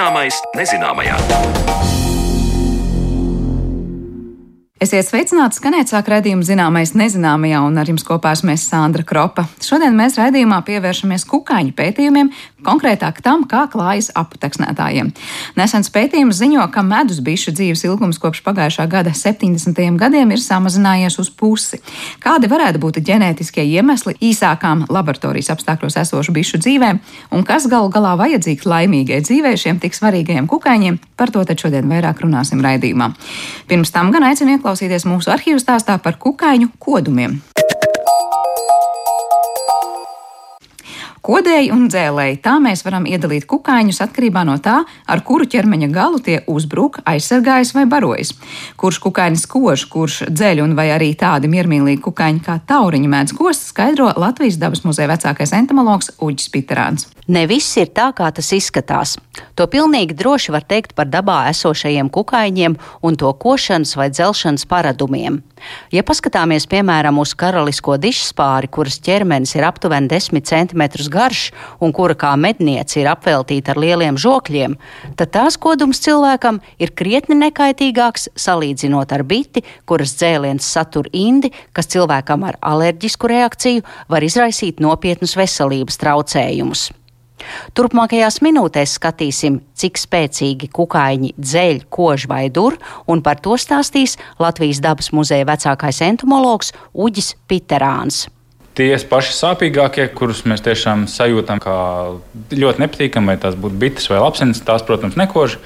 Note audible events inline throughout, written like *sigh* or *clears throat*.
Zināmais nezināmajā. Esiet sveicināti, skanēt sāk redzījuma zināmais nezināmajā, un ar jums kopā esmu Sandra Kropa. Šodien mēs redzījumā pievēršamies kukaiņu pētījumiem, konkrētāk tam, kā klājas aputeksnētājiem. Nesens pētījums ziņo, ka medus bišu dzīves ilgums kopš pagājušā gada 70. gadiem ir samazinājies uz pusi. Kādi varētu būt ģenētiskie iemesli īsākām laboratorijas apstākļos esošu bišu dzīvēm, un kas galu galā vajadzīgs laimīgai dzīvē šiem tik svarīgajiem kukaiņiem, par to tad šodien vairāk runāsim raidījumā. Pirms tam gan aicinu ieklausīties mūsu arhīvu stāstā par kukaiņu kodumiem. Kodēji un dzēlēji tā mēs varam iedalīt kukaiņus atkarībā no tā, ar kuru ķermeņa galu tie uzbruk, aizsargājas vai barojas. Kurš kukainis kož, kurš dzeļ un vai arī tādi miermīlīgi kukaiņi kā tauriņa mēdz kost, skaidro Latvijas dabas muzeja vecākais entomologs Uģis Piterāns. Ne viss ir tā, kā tas izskatās. To pilnīgi droši var teikt par dabā esošajiem kukaiņiem un to košanas vai dzelšanas paradumiem. Ja paskatāmies piemēram uz karalisko dišspāri, kuras ķermenis ir aptuveni 10 cm garš un kura kā medniece ir apveltīta ar lieliem žokļiem, tad tās kodums cilvēkam ir krietni nekaitīgāks salīdzinot ar biti, kuras dzēliens satur indi, kas cilvēkam ar alerģisku reakciju var izraisīt nopietnus veselības traucējumus. Turpmākajās minūtēs skatīsim, cik spēcīgi kukaiņi dzeļ, kož vai dur, un par to stāstīs Latvijas dabas muzeja vecākais entomologs Uģis Piterāns. Tie paši sāpīgākie, kurus mēs tiešām sajūtam kā ļoti nepatīkami, vai tās būtu bites vai lapsenes, tās, protams, nekož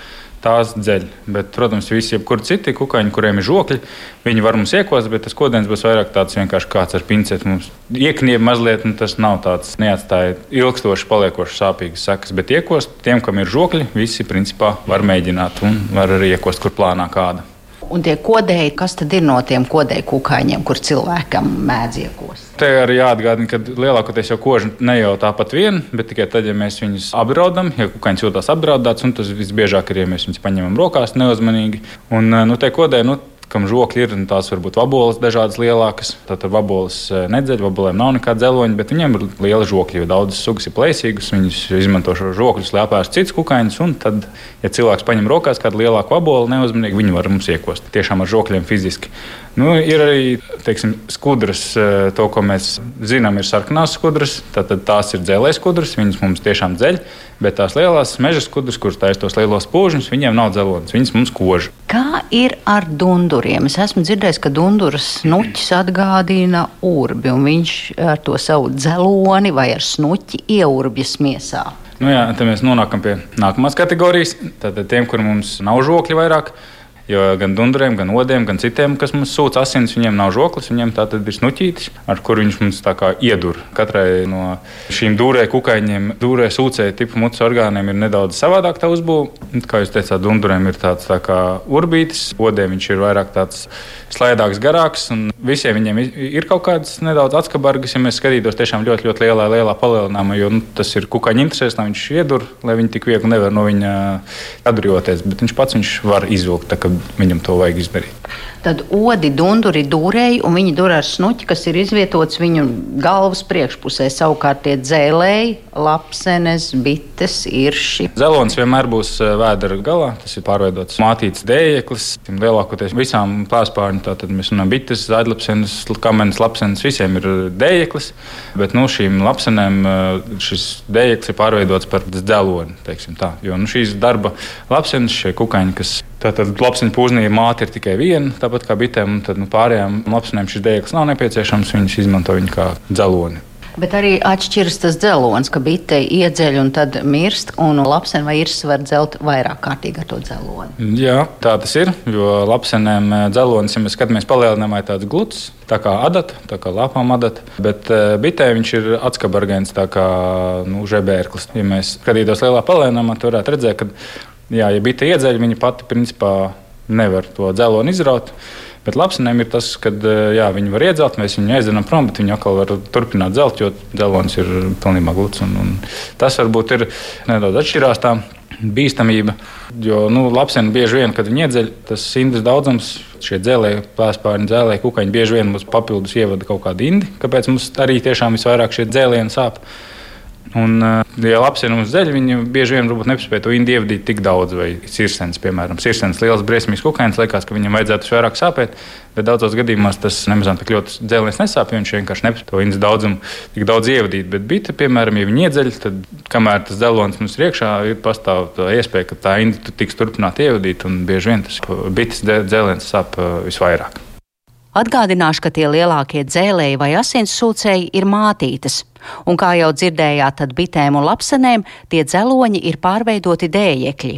tās dzeļ. Bet, protams, visi jebkuri citi kukaiņi, kuriem ir žokļi, viņi var mums iekost, bet tas kodens būs vairāk tāds vienkārši kāds ar pinceti. Mums iekniep mazliet, un tas nav tāds neatstāja ilgstoši paliekošs sāpīgas sekas. Bet iekost tiem, kam ir žokļi, visi principā var mēģināt un var arī iekost, kur plānā kāda. Un tie kodēji, kas tad ir no tiem kodēju kukaiņiem, kur cilvēkam mēdz iekost? Te arī jāatgādina, ka lielākoties jau koža ne jau tāpat vien, bet tikai tad, ja mēs viņus apdraudam, ja kukaiņš jūtas apdraudēts, un tas visbiežāk ir, ja mēs viņus paņemam rokās neuzmanīgi. Un, nu, te kodēji, nu, kam žokļi ir, tās var būt vaboles dažādas lielākas. Tad vaboles eh, nedzeļ, vabolēm nav nekāda dzeloņa, bet viņiem ir liela žokļi, jo daudzas sugas ir plēsīgas. Viņas izmanto šo žokļus, lai apēstu citus kukaiņus, un tad, ja cilvēks paņem rokās kādu lielāku vabolu neuzmanīgi, viņi var mums iekost tiešām ar žokļiem fiziski. Nu, ir arī teiksim, skudras, eh, to, ko mēs zinām, ir sarkanās skudras. Tad tās ir dzelzceļa skudras, viņas mums tiešām dzeļ. Bet tās lielās meža skudras, kuras taisa tos lielos pūžņus, viņiem nav dzelonis, viņas mums kož. Kā ir ar dunduriem? Es esmu dzirdējis, ka dunduras snuķis atgādina urbi, un viņš ar to savu dzeloni vai ar snuķi ieurbjas miesā. Nu jā, tad mēs nonākam pie nākamās kategorijas. Tad tiem, kuriem nav žokļi vairāk, Jo gan dunduriem, gan odiem, gan citiem, kas mums sūta asins, viņiem nav žoklis, viņiem tā tad ir snuķītis, ar kuru viņš mums tā kā iedur. Katrai no šīm dūrē kukaiņiem, dūrē sūcēju tipu mutes orgāniem ir nedaudz savādāk tā uzbūve. Kā jūs teicāt, dunduriem ir tāds tā kā urbītis, odiem viņš ir vairāk tāds slaidāks, garāks, un visiem viņiem ir kaut kādas nedaudz atskabargas, ja mēs skatītos tiešām ļoti, ļoti lielā, lielā palielinājumā, jo nu, tas ir kukaiņa interesēs, lai viņš iedur, lai viņi tik viegli nevar no viņa atbrīvoties, bet viņš pats viņš var izvilkt, tā, kad viņam to vajag izdarīt. Tad odi dunduri dūrēji, un viņi dur ar snuķi, kas ir izvietots viņu galvas priekšpusē. Savukārt tie dzēlēji, lapsenes, bites, irši. Zelonis vienmēr būs eh, vēdera galā. Tas ir pārveidots mātīts dējeklis. Lielākoties visām plēspārņu, tātad mēs runājam bites, zaļlapsenes, kamenes, lapsenes, visiem ir dējeklis. Bet nu, šīm lapsenēm eh, šis dējeklis ir pārveidots par dzeloni. Jo nu, šīs darba lapsenes, šie kukaiņi, kas Tātad lapsiņu pūznī māte ir tikai viena, tāpat kā bitēm. Tad nu, pārējām lapsiņām šis dēklis nav nepieciešams. Viņas izmanto viņu kā dzeloni. Bet arī atšķiras tas dzelonis, ka bite iedzeļ un tad mirst, un lapsene vai irs var dzelt vairāk kārtīgi ar to dzeloni. Jā, tā tas ir. Jo lapsenēm eh, dzelonis, ja mēs skatāmies palielinājumā, ir tāds gluds, tā kā adata, tā kā lapām adata. Bet uh, bitē viņš ir atskabargēns, tā kā nu, žebērklis. Ja mēs skatītos lielā palielinājumā, tad varētu redzēt, ka Jā, ja bite iedzeļ, viņa pati principā nevar to dzeloni izraut. Bet lapsenēm ir tas, ka jā, viņi var iedzelt, mēs viņu aizdzenam prom, bet viņi atkal var turpināt dzelt, jo dzelonis ir pilnībā gluds. Un, un tas varbūt ir nedaudz atšķirās tā bīstamība. Jo nu, lapseni bieži vien, kad viņi iedzeļ, tas indas daudzums, šie dzēlēji, plēspārņi, dzēlēji, kukaiņi bieži vien mums papildus ievada kaut kādu indi, kāpēc mums arī tiešām visvairāk šie dzēlieni sāp. Un, ja lapsiem uz zeļa, viņi bieži vien nespēja to indi ievadīt tik daudz, vai sirsens, piemēram, sirsens liels, briesmīgs kukainis, liekas, ka viņam vajadzētu vairāk sāpēt. Bet daudzos gadījumos tas nemaz tik ļoti dzēlēns nesāp, jo viņš vienkārši nespēja to indas daudzumu tik daudz ievadīt. Bet bita, piemēram, ja viņi iedzeļ, tad kamēr tas dzelons mums ir iekšā, ir pastāv tā iespēja, ka tā inda tiks turpināta ievadīt, un bieži vien tas bites dzēlēns sāp visvairāk. Atgādināšu, ka tie lielākie dzēlēji vai asinssūcēji ir mātītes, un kā jau dzirdējāt, tad bitēm un lapsenēm tie dzeloņi ir pārveidoti dējekļi.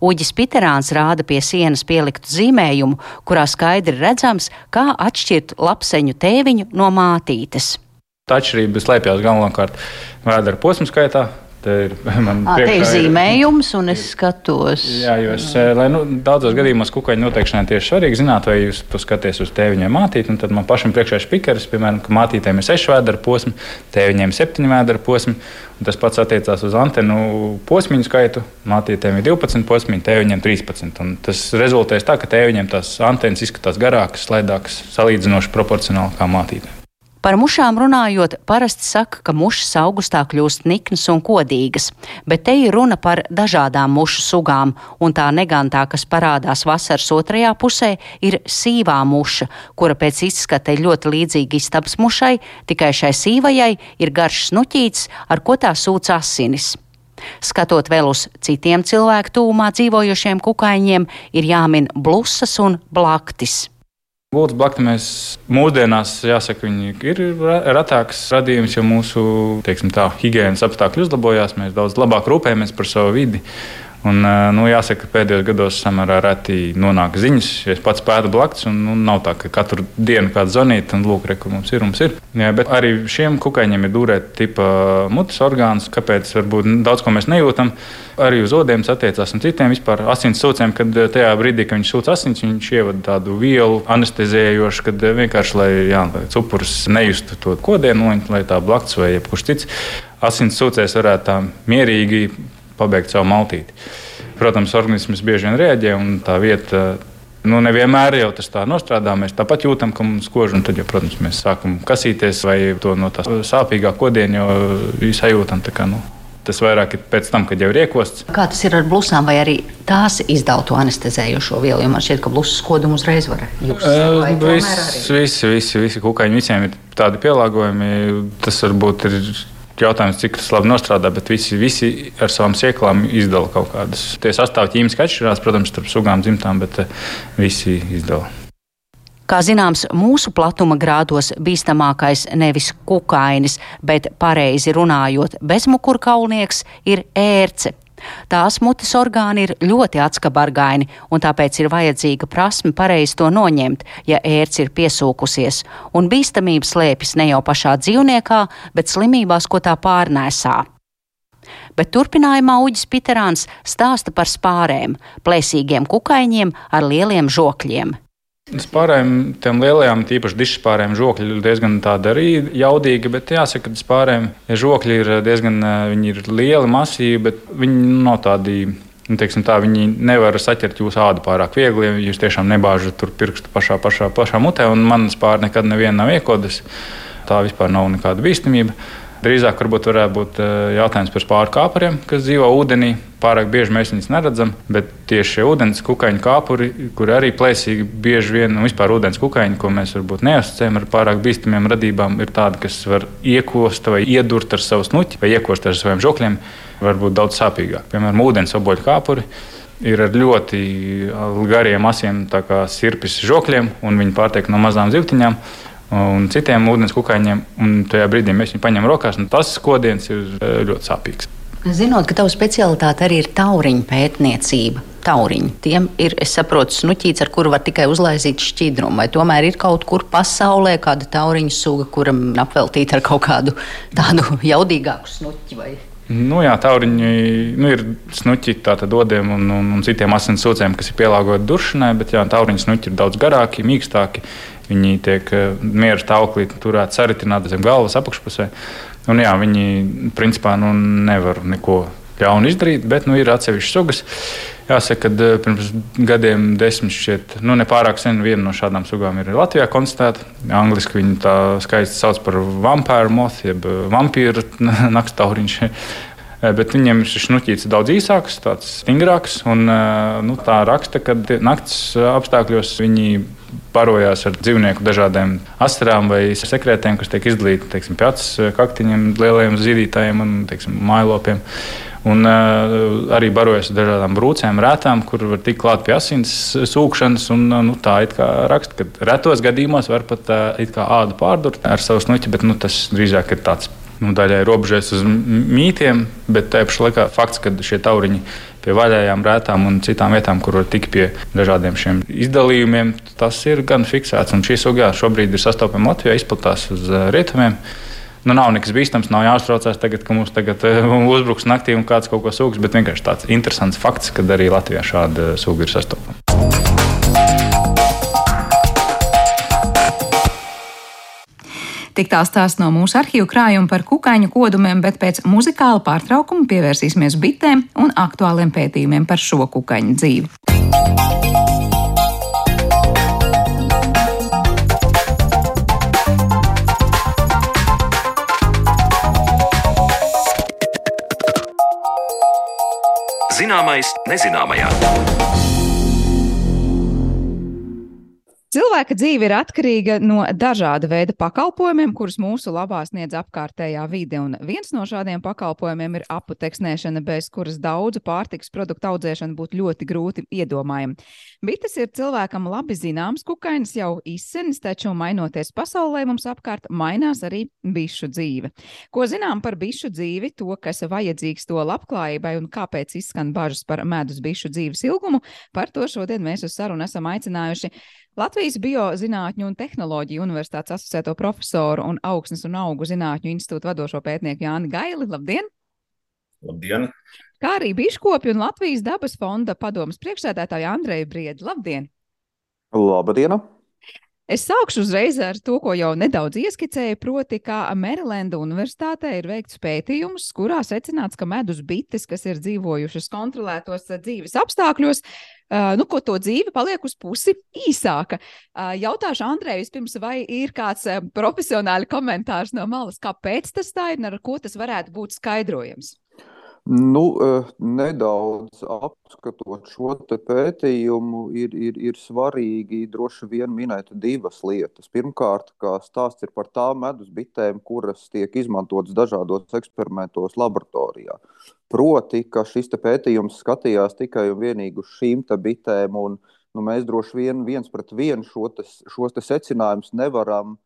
Uģis Piterāns rāda pie sienas pieliktu zīmējumu, kurā skaidri redzams, kā atšķirt lapseņu tēviņu no mātītes. Tā atšķirība slēpjas galvenokārt vēdera posmu skaitā, Te ir *laughs* ir zīmējums, un es skatos. Jā, jo es, lai, nu, daudzos gadījumos kukaiņu noteikšanai tieši svarīgi zināt, vai jūs skatāties uz tēviņiem mātīti. Tad man pašam priekšā ir spīkeris, piemēram, ka mātītēm ir 6 vēdera posmi, tēviņiem 7 vēdera posmi. Tas pats attiecās uz antenu posmiņu skaitu. Mātītēm ir 12 posmi, tēviņiem 13. Un tas rezultēs tā, ka tēviņiem tās antenas izskatās garākas, slaidākas, salīdzinoši proporcionāli kā mātītēm. Par mušām runājot, parasti saka, ka mušas augustā kļūst niknas un kodīgas, bet te ir runa par dažādām mušu sugām, un tā negantā, kas parādās vasaras otrajā pusē, ir sīvā muša, kura pēc izskata ir ļoti līdzīga istabas mušai, tikai šai sīvajai ir garš snuķīts, ar ko tā sūc asinis. Skatot vēl uz citiem cilvēku tūmā dzīvojošiem kukaiņiem, ir jāmin blusas un blaktis. Gultas blakti mēs mūsdienās, jāsaka, ir retāks radījums, jo mūsu tā, higiēnas apstākļi uzlabojās. Mēs daudz labāk rūpējamies par savu vidi. Un, nu, jāsaka, ka pēdējos gados samērā reti nonāk ziņas. Es pats pētu blakus, un nu, nav tā, ka katru dienu kāda zvanīta, un lūk, re, kur mums ir. Mums ir. Jā, bet arī šiem kukaiņiem ir dūrēta tipa mutes orgāns, kāpēc varbūt daudz ko mēs nejūtam. Arī uz odiem attiecās un citiem vispār asins sūcējiem, kad tajā brīdī, kad viņš sūc asins, viņš ievada tādu vielu anestezējošu, kad vienkārši, lai, jā, lai cupurs nejustu to kodienu, lai tā blakus vai jebkurš cits asins sūcējs varētu tā mierīgi pabeigt savu maltīti. Protams, organisms bieži vien reaģē, un tā vieta nu, nevienmēr jau tas tā nostrādā. Mēs tāpat jūtam, ka mums kož, un tad, jau, protams, mēs sākam kasīties vai to no tā sāpīgā kodiena jau sajūtam. Kā, nu, tas vairāk ir pēc tam, kad jau ir iekosts. Kā tas ir ar blusām, vai arī tās izdala to anestezējošo vielu? Man šķiet, ka blusas kodumu uzreiz var izdarīt. Visi, visi, visi, visi kukaiņi, visiem ir tādi pielāgojumi. Tas varbūt ir jautājums, cik tas labi nostrādā, bet visi, visi ar savām sēklām izdala kaut kādas. Tie sastāvdaļas ķīmiski atšķirās, protams, starp sugām, dzimtām, bet eh, visi izdala. Kā zināms, mūsu platuma grādos bīstamākais nevis kukainis, bet pareizi runājot, bezmukurkaulnieks ir ērce. Tās mutes orgāni ir ļoti atskabargaini, un tāpēc ir vajadzīga prasme pareizi to noņemt, ja ērts ir piesūkusies, un bīstamība slēpjas ne jau pašā dzīvniekā, bet slimībās, ko tā pārnēsā. Bet turpinājumā Uģis Piterāns stāsta par spārēm, plēsīgiem kukaiņiem ar lieliem žokļiem. Spārēm, tiem lielajām, tīpaši dišspārēm, žokļi ir diezgan tādi arī jaudīgi, bet jāsaka, ka spārēm žokļi ir diezgan ir lieli, masīvi, bet viņi nav tādi. Nu, tā, viņi nevar saķert jūsu ādu pārāk viegli, ja jūs tiešām nebāžat tur pirkstu pašā, pašā, pašā mutē, manas pāri nekad neviena nav iekodas. Tā vispār nav nekāda bīstamība. Drīzāk varbūt varētu būt eh, jautājums par spāru kāpuriem, kas dzīvo ūdenī. Pārāk bieži mēs viņus neredzam, bet tieši šie ūdens kukaiņu kāpuri, kur arī plēsīgi bieži vien, un vispār ūdens kukaiņi, ko mēs varbūt neasociējam ar pārāk bīstamiem radībām, ir tādi, kas var iekost vai iedurt ar savu snuķi vai iekost ar saviem žokļiem, varbūt daudz sāpīgāk. Piemēram, ūdens oboļu kāpuri ir ar ļoti gariem, asiem sirpes žokļiem, un viņi pārtiek no mazām zivtiņām un citiem ūdens kukaiņiem. Un tajā brīdī mēs viņu paņemam rokās, un tas skodiens ir eh, ļoti sāpīgs. Zinot, ka tava specialitāte arī ir tauriņu pētniecība. Tauriņi. Tiem ir, es saprotu, snuķīts, ar kuru var tikai uzlaizīt šķidrumu. Vai tomēr ir kaut kur pasaulē kāda tauriņu suga, kuram apveltīta ar kaut kādu tādu *laughs* jaudīgāku snuķi? Vai? Nu, jā, tauriņi nu, ir snuķi tādiem dodiem un, un, un citiem asins sūcējiem, kas ir pielāgoti duršanai, bet jā, tauriņu snuķi ir daudz garāki, mīkstāki. Viņi tiek eh, mieru stāvoklī turēti saritināti zem galvas apakšpusē. Un, jā, viņi principā nu, nevar neko ļaunu izdarīt, bet nu, ir atsevišķas sugas. Jāsaka, ka pirms gadiem, desmit šķiet, nu, nepārāk sen viena no šādām sugām ir Latvijā konstatēta. Angliski viņi tā skaisti sauc par vampīru *laughs* motu, jeb vampīru naktstauriņš. Bet viņiem šis šnuķis ir daudz īsāks, tāds stingrāks. Un, nu, tā raksta, ka naktas apstākļos viņi barojās ar dzīvnieku dažādiem asarām vai sekretēm, kas tiek izdalīti teiksim, pie acis kaktiņiem, lielajiem zīdītājiem un teiksim, mājlopiem. Un uh, arī barojas ar dažādām brūcēm, rētām, kur var tikt klāt pie asins sūkšanas. Un, uh, nu, tā ir raksta, ka retos gadījumos var pat uh, ādu pārdurt ar savu snuķi, bet nu, tas drīzāk ir tāds nu, daļai robežojas uz mītiem, bet tajā pašā laikā fakts, ka šie tauriņi pie vaļējām rētām un citām vietām, kur var tikt pie dažādiem šiem izdalījumiem, tas ir gan fiksēts. Un šī suga šobrīd ir sastopama Latvijā, izplatās uz rietumiem. Nu, nav nekas bīstams, nav jāuztraucās, tagad, ka mums tagad *laughs* uzbruks naktī un kāds kaut ko sūgs, bet vienkārši tāds interesants fakts, ka arī Latvijā šāda suga ir sastopama. Tik tā stāsta no mūsu arhīvu krājuma par kukaiņu kodumiem, bet pēc muzikāla pārtraukuma pievērsīsimies bitēm un aktuāliem pētījumiem par šo kukaiņu dzīvi. Zināmais nezināmajā. Cilvēka dzīve ir atkarīga no dažāda veida pakalpojumiem, kurus mūsu labā sniedz apkārtējā vide. Un viens no šādiem pakalpojumiem ir aputeksnēšana, bez kuras daudzu pārtiks produktu audzēšana būtu ļoti grūti iedomājama. Bites ir cilvēkam labi zināms kukainis jau izsenis, taču mainoties pasaulē mums apkārt, mainās arī bišu dzīve. Ko zinām par bišu dzīvi, to, kas vajadzīgs to labklājībai un kāpēc izskan bažas par medus bišu dzīves ilgumu, par to šodien mēs uz sarunu esam aicinājuši Latvijas Biozinātņu un tehnoloģiju universitātes asociēto profesoru un augsnes un augu zinātņu institūta vadošo pētnieku Jāni Gaili. Labdien! Labdien! Kā arī Biškopi un Latvijas dabas fonda padomas priekšsēdētāju Andreju Briedi. Labdien! Labdien! Es sākšu uzreiz ar to, ko jau nedaudz ieskicēju, proti, ka Merilenda Universitātē ir veikts pētījums, kurā secināts, ka medus bites, kas ir dzīvojušas kontrolētos dzīves apstākļos, uh, nu, ko to dzīve paliek uz pusi īsāka. Uh, jautāšu Andrei vispirms, vai ir kāds uh, profesionāli komentārs no malas, kāpēc tas tā ir un ar ko tas varētu būt skaidrojams? Nu, eh, nedaudz apskatot šo pētījumu, ir, ir, ir svarīgi droši vien minēt divas lietas. Pirmkārt, kā stāsts ir par tām medus bitēm, kuras tiek izmantotas dažādos eksperimentos laboratorijā. Proti, ka šis pētījums skatījās tikai un vienīgi uz šīm bitēm, un nu, mēs droši vien viens pret vienu šo te, šos te secinājumus nevaram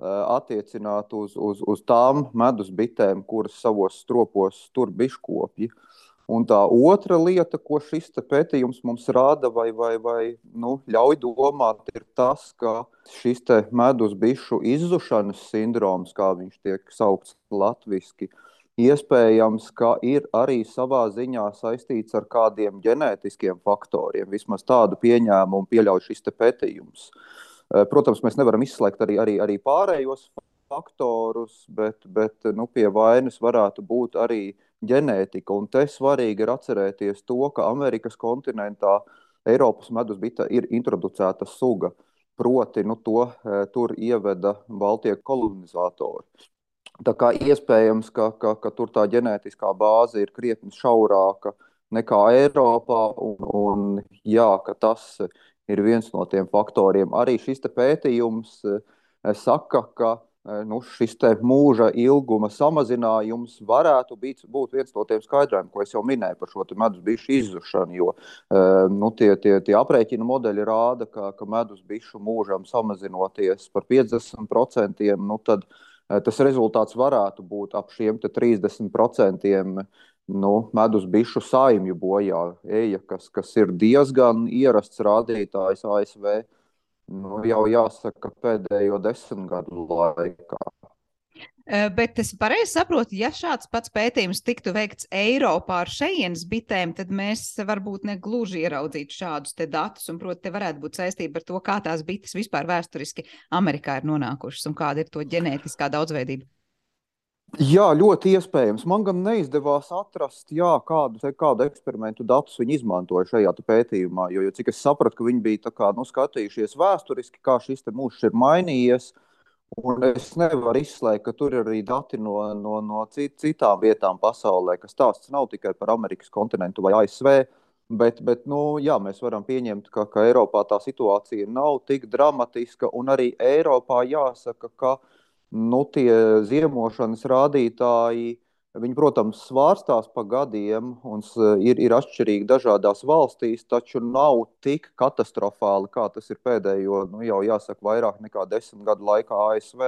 attiecināt uz, uz, uz tām medus bitēm, kuras savos stropos tur biškopji. Un tā otra lieta, ko šis pētījums mums rāda, vai, vai, vai nu, ļauj domāt, ir tas, ka šis medus bišu izzušanas sindroms, kā viņš tiek saukts latviešu, iespējams, ka ir arī savā ziņā saistīts ar kādiem ģenētiskiem faktoriem. Vismaz tādu pieņēmumu pieļauj šis pētījums. Uh, Eh, protams, mēs nevaram izslēgt arī, arī, arī pārējos faktorus, bet, bet nu, pie vainas varētu būt arī ģenētika. Un te svarīgi ir atcerēties to, ka Amerikas kontinentā Eiropas medus bita ir introducēta suga. Proti, nu, to eh, tur ieveda Baltijas kolonizatori. Tā kā iespējams, ka, ka, ka tur tā ģenētiskā bāze ir krietni šaurāka nekā Eiropā, un, un jā, ka tas ir viens no tiem faktoriem. Arī šis pētījums eh, saka, ka eh, nu, šis mūža ilguma samazinājums varētu būt, būt viens no tiem skaidrojumiem, ko es jau minēju par šo medus bišu izzušanu. Jo eh, nu, tie, tie, tie aprēķina modeļi rāda, ka, ka medus bišu mūžam samazinoties par 50%, nu, tad tas rezultāts varētu būt ap šiem 30% nu, medus bišu saimju bojā eja, kas, kas ir diezgan ierasts rādītājs ASV. Nu, jau jāsaka, pēdējo desmit gadu laikā. Bet es pareizi saprotu, ja šāds pats pētījums tiktu veikts Eiropā ar šejienes bitēm, tad mēs varbūt ne gluži ieraudzītu šādus datus. Un, proti, te varētu būt saistība ar to, kā tās bites vispār vēsturiski Amerikā ir nonākušas un kāda ir to ģenētiskā daudzveidība. Jā, ļoti iespējams. Man gan neizdevās atrast, jā, kādu, te, kādu eksperimentu datus viņi izmantoja šajā pētījumā. Jo, jo cik es sapratu, ka viņi bija kā, nu, skatījušies vēsturiski, kā šis mūžs ir mainījies. Un es nevaru izslēgt, ka tur ir arī dati no, no, no citām vietām pasaulē, kas stāsts nav tikai par Amerikas kontinentu vai ASV. Bet, bet nu, jā, mēs varam pieņemt, ka, ka Eiropā tā situācija nav tik dramatiska. Un arī Eiropā jāsaka, ka nu, tie ziemošanas rādītāji, viņi, protams, svārstās pa gadiem un ir, ir atšķirīgi dažādās valstīs, taču nav tik katastrofāli, kā tas ir pēdējo, nu, jau jāsaka, vairāk nekā desmit gadu laikā ASV.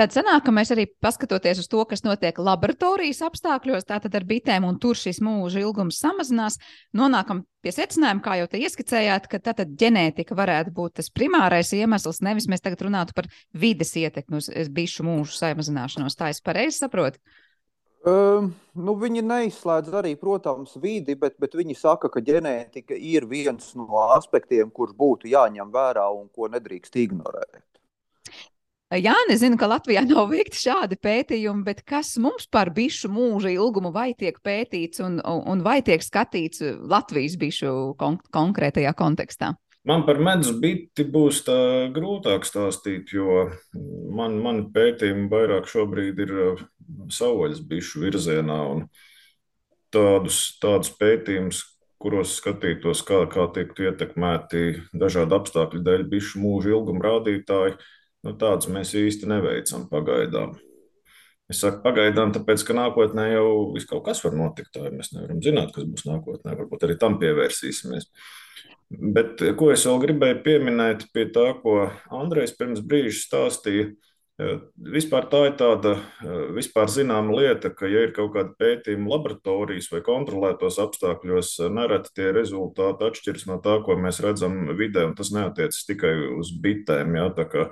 Tad sanāk, ka mēs arī paskatoties uz to, kas notiek laboratorijas apstākļos, tātad ar bitēm, un tur šis mūža ilgums samazinās, nonākam pie secinājuma, kā jau te ieskicējāt, ka tātad ģenētika varētu būt tas primārais iemesls, nevis mēs tagad runātu par vides ietekmi uz bišu mūžu samazināšanos. Tā es pareizi saprotu? Um, nu, viņi neizslēdz arī, protams, vidi, bet, bet viņi saka, ka ģenētika ir viens no aspektiem, kurš būtu jāņem vērā un ko nedrīkst ignorēt. Jā, nezinu, ka Latvijā *laughs* nav veikti šādi pētījumi, bet kas mums par bišu mūža ilgumu vai tiek pētīts un, un vai tiek skatīts Latvijas bišu kon konkrētajā kontekstā? Man par medus biti būs tā grūtāk stāstīt, jo man, man pētījumi vairāk šobrīd ir uh, savvaļas bišu virzienā tādus, tādus pētījumus, kuros skatītos, kā, kā tiek ietekmēti dažādu apstākļu dēļ bišu mūža ilguma rādītāji Nu, Tādus mēs īsti neveicam pagaidām. Es saku pagaidām, tāpēc, ka nākotnē jau viss kaut kas var notikt. Mēs nevaram zināt, kas būs nākotnē. Varbūt arī tam pievērsīsimies. Bet ko es vēl gribēju pieminēt pie tā, ko Andrejs pirms brīža stāstīja, Vispār tā ir tāda vispār zināma lieta, ka, ja ir kaut kāda pētījuma laboratorijas vai kontrolētos apstākļos, nereti tie rezultāti atšķiras no tā, ko mēs redzam vidē, un tas neatiecas tikai uz bitēm. Jā, tā kā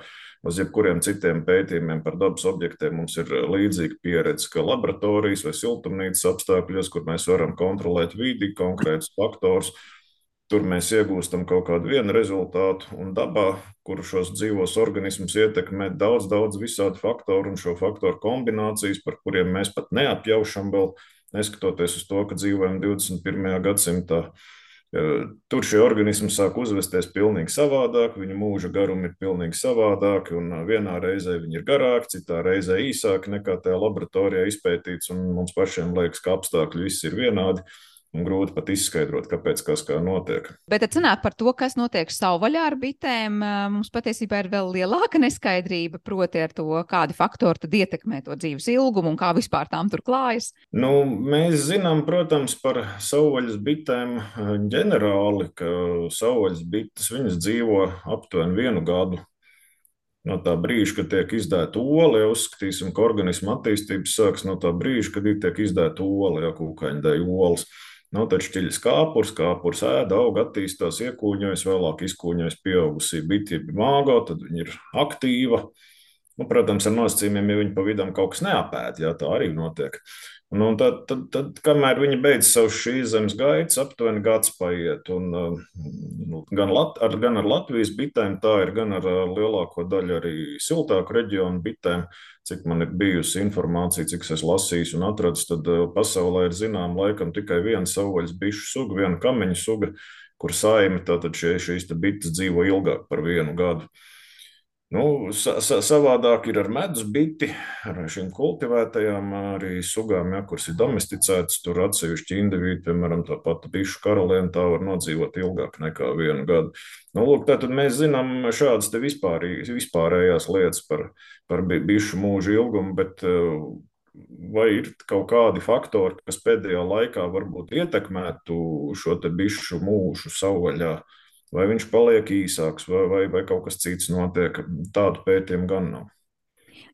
uz jebkuriem citiem pētījumiem par dabas objektiem mums ir līdzīga pieredze, ka laboratorijas vai siltumnīcas apstākļos, kur mēs varam kontrolēt vidi, konkrētus faktorus, Tur mēs iegūstam kaut kādu vienu rezultātu, un dabā, kur šos dzīvos organismus ietekmē daudz, daudz visādi faktori un šo faktoru kombinācijas, par kuriem mēs pat neapjaušam vēl, neskatoties uz to, ka dzīvojam 21. gadsimtā. E, tur šie organismi sāk uzvesties pavisam savādāk, viņu mūža garumi ir pilnīgi savādāki, un vienā reizē viņi ir garāki, citā reizē īsāki nekā tajā laboratorijā izpētīts, mums pašiem liekas, ka apstākļi visi ir vienādi. Un grūti pat izskaidrot, kāpēc kas kā notiek. Bet sanāk par to, kas notiek savvaļā ar bitēm. Mums patiesībā ir vēl lielāka neskaidrība, proti ar to, kādi faktori tad ietekmē to dzīves ilgumu un kā vispār tām tur klājas. Nu, mēs zinām, protams, par savvaļas bitēm ģenerāli, ka savvaļas bites dzīvo aptuveni vienu gadu no tā brīža, kad tiek izdēta ola, ja uzskatīsim, ka organisma attīstības sākas no tā brīža, kad tiek izdēta ola, ja kūkaņa dēļ olas. Nu, tad šķiļas kāpurs, kāpurs ēda, aug, attīstās, iekūņojas, vēlāk izkūņojas pieaugusī bitība māgo, tad viņa ir aktīva. Nu, protams, ar nosacījumiem, ja viņi pa vidam kaut kas neapēd, jā, tā arī notiek. Un, un tad, tad, tad, kamēr viņi beidz savu šīs zemes gaitas, aptuveni gads paiet. Un, nu, gan, Lat, ar, gan ar Latvijas bitēm tā ir, gan ar lielāko daļu arī siltāku reģionu bitēm. Cik man ir bijusi informācija, cik es lasīju un atradu, tad pasaulē ir zinām laikam tikai viena savvaļas bišu suga, viena kameņa suga, kur saime tātad šie, šīs bites dzīvo ilgāk par vienu gadu. Nu, sa sa savādāk ir ar medus biti, ar šīm kultivētajām arī sugām, ja, kuras ir domesticētas. Tur atsevišķi indivīdi, piemēram, tā pati bišu karaliene, tā var nodzīvot ilgāk nekā vienu gadu. Nu, lūk, tātad mēs zinām šādas vispār, vispārējās lietas par, par bišu mūža ilgumu, bet vai ir kaut kādi faktori, kas pēdējā laikā varbūt ietekmētu šo bišu mūžu savvaļā? Vai viņš paliek īsāks, vai, vai, vai kaut kas cits notiek. Tādu pētījumu gan nav.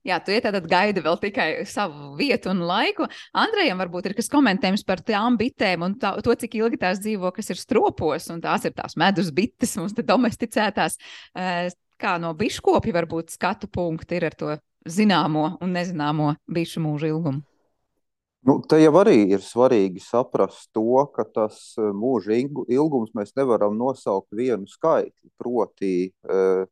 Jā, tu ietādāt gaidi vēl tikai savu vietu un laiku. Andrejam varbūt ir kas komentējums par tām bitēm un tā, to, cik ilgi tās dzīvo, kas ir stropos, un tās ir tās medus bites, *laughs* mums te domesticētās. Eh, kā no biškopja varbūt skatu punkti ir ar to zināmo un nezināmo bišu mūža ilgumu? Nu, te jau arī ir svarīgi saprast to, ka tas eh, mūža ilgums mēs nevaram nosaukt vienu skaitli. Proti, eh,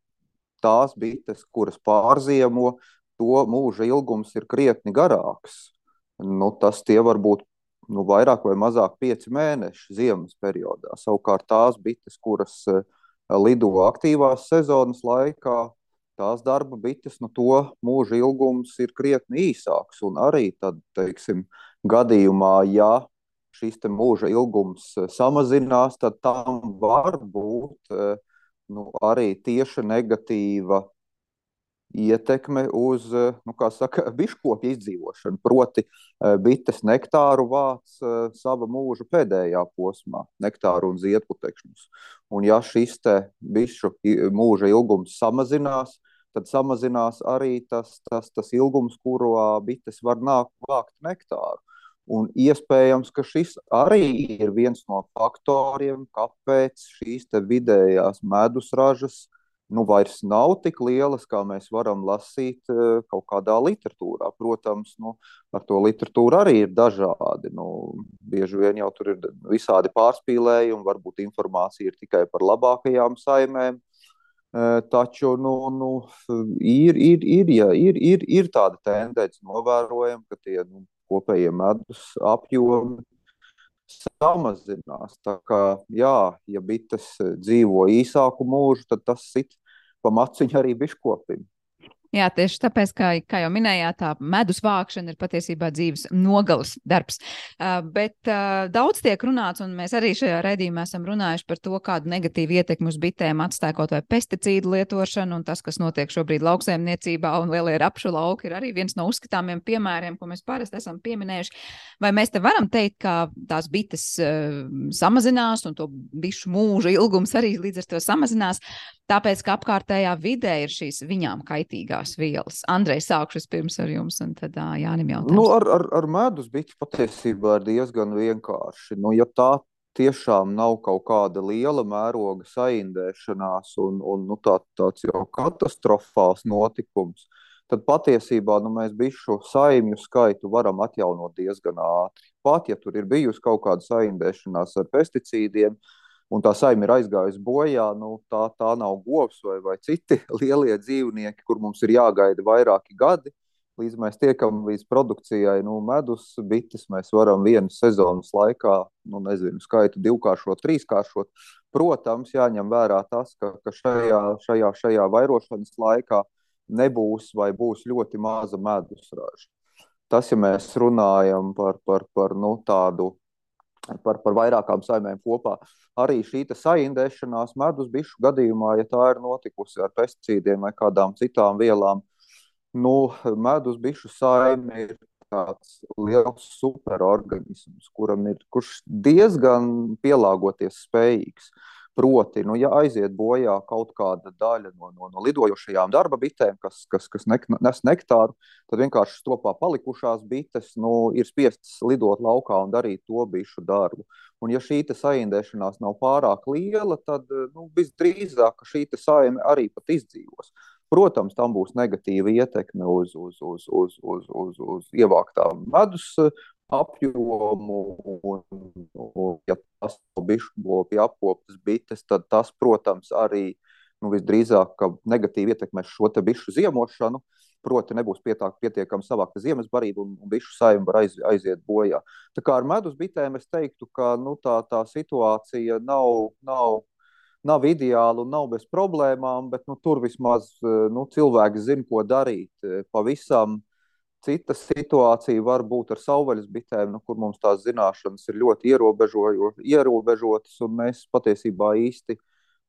tās bites, kuras pārziemo, to mūža ilgums ir krietni garāks. Nu, tas tie var būt nu, vairāk vai mazāk pieci mēneši ziemas periodā. Savukārt tās bites, kuras lido aktīvās sezonas laikā, tās darba bites, nu, to mūža ilgums ir krietni īsāks. Un arī tad, teiksim, gadījumā, ja šis mūža ilgums samazinās, tad tam var būt nu, arī tieši negatīva ietekme uz nu, saka, *laughs* biškopju izdzīvošanu. Proti, bites nektāru vāc sava mūža pēdējā posmā, nektāru un ziedputekšņus. Un ja šis bišu mūža ilgums samazinās, tad samazinās arī tas, tas, tas ilgums, kurā bites var nākt vākt nektāru. Un iespējams, ka šis arī ir viens no faktoriem, kāpēc šīs vidējās medus ražas nu, vairs nav tik lielas, kā mēs varam lasīt kaut kādā literatūrā. Protams, nu, ar to literatūru arī ir dažādi. Nu, bieži vien jau tur ir visādi pārspīlējumi, varbūt informācija ir tikai par labākajām saimēm. Taču nu, nu, ir, ir, ir, ja, ir, ir, ir tāda tendence, novērojama, ka tie nu, kopējie medus apjomi samazinās. Tā kā, jā, ja bites dzīvo īsāku mūžu, tad tas sit pa maciņu arī biškopim. Jā, tieši tāpēc, kā, kā jau minējāt, tā medus vākšana ir patiesībā dzīves nogales darbs. Uh, bet uh, daudz tiek runāts, un mēs arī šajā redzījumā esam runājuši par to, kādu negatīvu ietekmi uz bitēm atstāja kaut vai pesticīdu lietošana, un tas, kas notiek šobrīd lauksaimniecībā un lielie rapšu lauki, ir arī viens no uzskatāmiem piemēriem, ko mēs parasti esam pieminējuši. Vai mēs te varam teikt, ka tās bites uh, samazinās, un to bišu mūža ilgums arī līdz ar to samazinās, tāpēc, ka apkārtējā vidē ir šīs viņām kaitīgās ķīmiskās vielas. Andrej, sākšu pirms ar jums, un tad uh, Jānim jautājums. Nu, ar, ar, ar medus biķi patiesībā ir diezgan vienkārši. Nu, ja tā tiešām nav kaut kāda liela mēroga saindēšanās un, un nu, tā, tāds jau katastrofāls notikums, tad patiesībā nu, mēs bišu saimju skaitu varam atjaunot diezgan ātri. Pat ja tur ir bijusi kaut kāda saindēšanās ar pesticīdiem, uh, un tā saime ir aizgājusi bojā, nu, tā, tā nav govs vai, vai citi *laughs* lielie dzīvnieki, kur mums ir jāgaida vairāki gadi. Līdz mēs tiekam līdz produkcijai, nu, medus bites mēs varam vienas sezonas laikā, nu, nezinu, skaitu divkāršot, trīskāršot. Protams, jāņem vērā tas, ka, ka šajā, šajā, šajā vairošanas laikā nebūs vai būs ļoti maza medus raža. Tas, ja mēs runājam par, par, par nu, tādu par, par vairākām saimēm kopā. Arī šī saindēšanās medus bišu gadījumā, ja tā ir notikusi ar pesticīdiem vai kādām citām vielām, nu, medus bišu saime ir tāds liels superorganisms, kuram ir kurš diezgan pielāgoties spējīgs. Proti, nu, ja aiziet bojā kaut kāda daļa no, no, no lidojošajām darba bitēm, kas, kas, kas nek, nes nektāru, tad vienkārši stopā palikušās bites nu, ir spiestas lidot laukā un darīt to bišu darbu. Un, ja šī saindēšanās nav pārāk liela, tad nu, visdrīzāk šī saime arī pat izdzīvos. Protams, tam būs negatīva ietekme uz, uz, uz, uz, uz, uz, uz ievāktām medus apjomu, un, un ja tas ir biškopi apkoptas bites, tad tas, protams, arī nu, visdrīzāk negatīvi ietekmēs šo te bišu ziemošanu. Proti, nebūs pietāk, pietiekami savākta ziemas barība, un, un bišu saima var aiz, aiziet bojā. Tā kā ar medus bitēm es teiktu, ka nu, tā, tā situācija nav, nav, nav ideāla un nav bez problēmām, bet nu, tur vismaz nu, cilvēki zina, ko darīt. Pavisam Cita situācija var būt ar savvaļas bitēm, nu, kur mums tās zināšanas ir ļoti ierobežotas, un mēs patiesībā īsti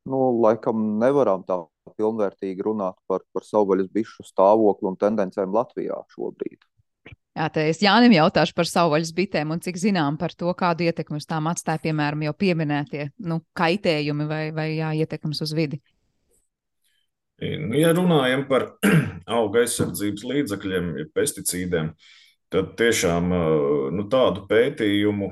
nu, laikam nevaram tā pilnvērtīgi runāt par, par savvaļas bišu stāvokli un tendencēm Latvijā šobrīd. Jā, tā es Jānim jautāšu par savvaļas bitēm un cik zinām par to, kādu ietekmi uz tām atstāja, piemēram, jau pieminētie nu, kaitējumi vai, vai jā, ietekmes uz vidi. Nu, ja runājam par *clears throat* auga aizsardzības līdzekļiem, pesticīdiem, tad tiešām nu, tādu pētījumu,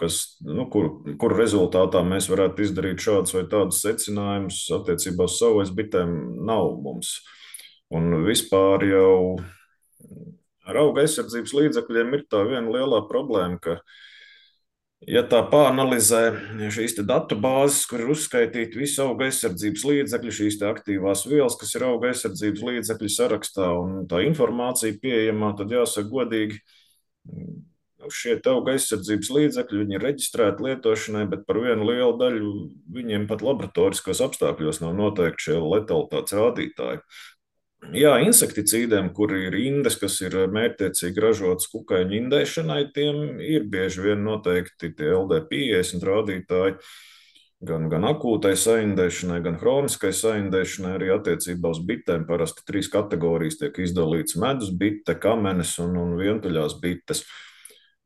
kas, nu, kur, kur rezultātā mēs varētu izdarīt šādus vai tādus secinājumus attiecībā uz savas bitēm, nav mums. Un vispār jau ar auga aizsardzības līdzekļiem ir tā viena lielā problēma, ka Ja tā pāranalizē šīs datu bāzes, kur ir uzskaitīti visi auga aizsardzības līdzekļi, šīs aktīvās vielas, kas ir auga aizsardzības līdzekļu sarakstā, un tā informācija pieejamā, tad jāsaka godīgi, nu, šie auga aizsardzības līdzekļi ir reģistrēti lietošanai, bet par vienu lielu daļu viņiem pat laboratoriskos apstākļos nav noteikti šie letalitātes rādītāji. Jā, insekticīdiem, kur ir indes, kas ir mērķtiecīgi ražotas kukaiņu indēšanai, tiem ir bieži vien noteikti tie LD50 rādītāji. Gan, gan akūtai saindēšanai, gan chroniskai saindēšanai, arī attiecībā uz bitēm. Parasti trīs kategorijas tiek izdalīts medus, bite, kamenes un, un vientuļās bites.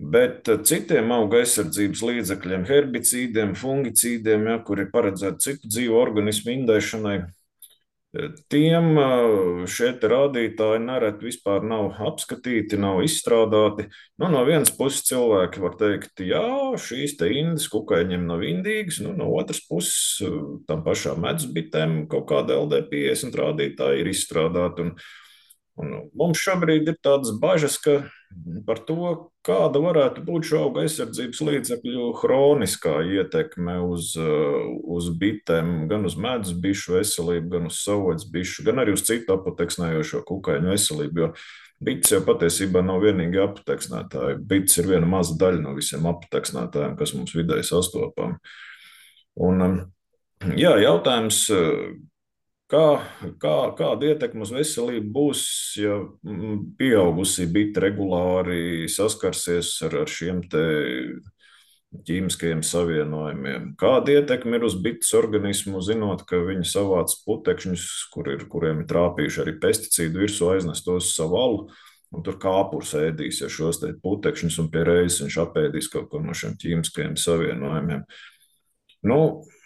Bet citiem auga aizsardzības līdzekļiem, herbicīdiem, fungicīdiem, ja, kuri paredzēti citu dzīvu organismu indēšanai, Tiem šie rādītāji nereti vispār nav apskatīti, nav izstrādāti. Nu, no vienas puses cilvēki var teikt, jā, šīs te indas kukaiņiem nav indīgas, nu, no otras puses tam pašām medzbitēm kaut kāda LD50 rādītāja ir izstrādāta. Un, un mums šobrīd ir tādas bažas, par to, kāda varētu būt šo auga aizsardzības līdzekļu hroniskā ietekme uz, uz bitēm, gan uz medus bišu veselību, gan uz savvaļas bišu, gan arī uz citu apoteksnējošo kukaiņu veselību. Jo bites jau patiesībā nav vienīgi apoteksnētāji. Bites ir viena maza daļa no visiem apoteksnētājiem, kas mums vidēji sastopami. Un, jā, jautājums, Kā, kā, kāda ietekme uz veselību būs, ja mm, pieaugusī bita regulāri saskarsies ar, ar šiem ķīmiskajiem savienojumiem? Kāda ietekme ir uz bites organismu, zinot, ka viņi savāc putekšņus, kur ir, kuriem ir trāpījuši arī pesticīdu virsū, aiznestos savu alu? Un tur kāpurs ēdīs ja šos putekšņus, un pie reizes viņš apēdīs kaut ko no šiem ķīmiskajiem savienojumiem. Nu,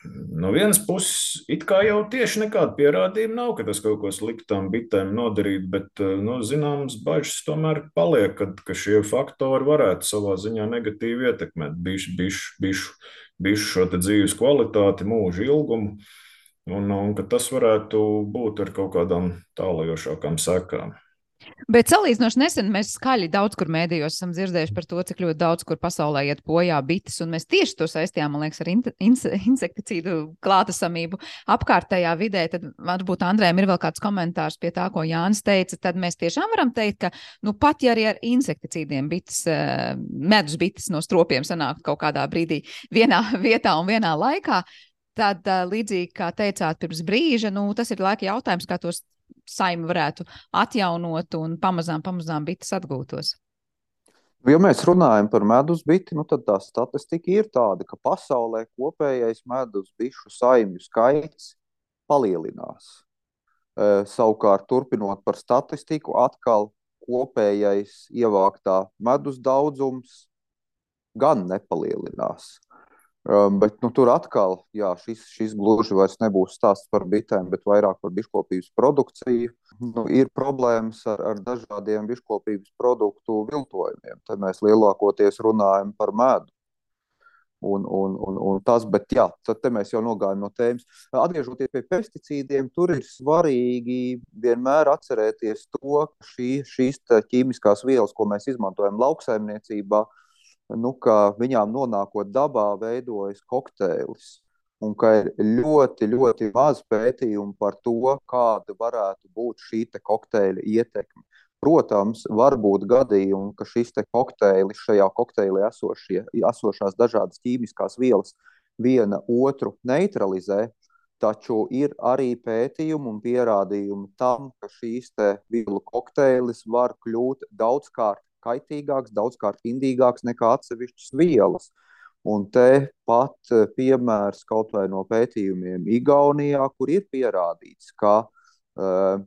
No vienas puses, it kā jau tieši nekāda pierādījuma nav, ka tas kaut ko sliktu tam bitēm nodarīt, bet eh, nu, zināmas bažas tomēr paliek, kad, ka šie faktori varētu savā ziņā negatīvi ietekmēt bišu, bišu, bišu, bišu šo dzīves kvalitāti, mūža ilgumu, un, un ka tas varētu būt ar kaut kādām tālajošākām sekām. Bet salīdzinoši nesen mēs skaļi daudz kur mēdījos esam dzirdējuši par to, cik ļoti daudz kur pasaulē iet bojā bites, un mēs tieši to saistījām, man liekas, ar in in insekticīdu klātesamību apkārtējā vidē. Tad varbūt Andrēm ir vēl kāds komentārs pie tā, ko Jānis teica. Tad mēs tiešām varam teikt, ka nu, pat ja arī ar insekticīdiem bites, eh, medus bites no stropiem sanāk kaut kādā brīdī vienā *laughs* vietā un vienā laikā, tad eh, līdzīgi kā teicāt pirms brīža, nu, tas ir laika jautājums, kā tos saima varētu atjaunot un pamazām, pamazām bites atgūtos? Ja mēs runājam par medus biti, nu tad tā statistika ir tāda, ka pasaulē kopējais medus bišu saimju skaits palielinās. E, savukārt, turpinot par statistiku, atkal kopējais ievāktā medus daudzums gan nepalielinās. Um, bet nu, tur atkal jā, šis, šis gluži vairs nebūs stāsts par bitēm, bet vairāk par biškopības produkciju. Nu, ir problēmas ar, ar dažādiem biškopības produktu viltojumiem. Tad mēs lielākoties runājam par medu. Un, un, un, un tas, bet jā, tad mēs jau nogājām no tēmas. Atgriežoties pie pesticīdiem, tur ir svarīgi vienmēr atcerēties to, ka šī, šīs ķīmiskās vielas, ko mēs izmantojam lauksaimniecībā, uh, nu, ka viņām nonākot dabā, veidojas kokteils. Un ka ir ļoti, ļoti maz pētījumu par to, kāda varētu būt šī kokteļa ietekme. Protams, var būt gadījumi, ka šis kokteilis, šajā kokteilī esošie, esošās dažādas ķīmiskās vielas viena otru neutralizē, taču ir arī pētījumi un pierādījumi tam, ka šīs vielu kokteilis var kļūt daudzkārt kaitīgāks, daudzkārt indīgāks nekā atsevišķas vielas. Un te pat eh, piemērs kaut vai no pētījumiem Igaunijā, kur ir pierādīts, ka uh,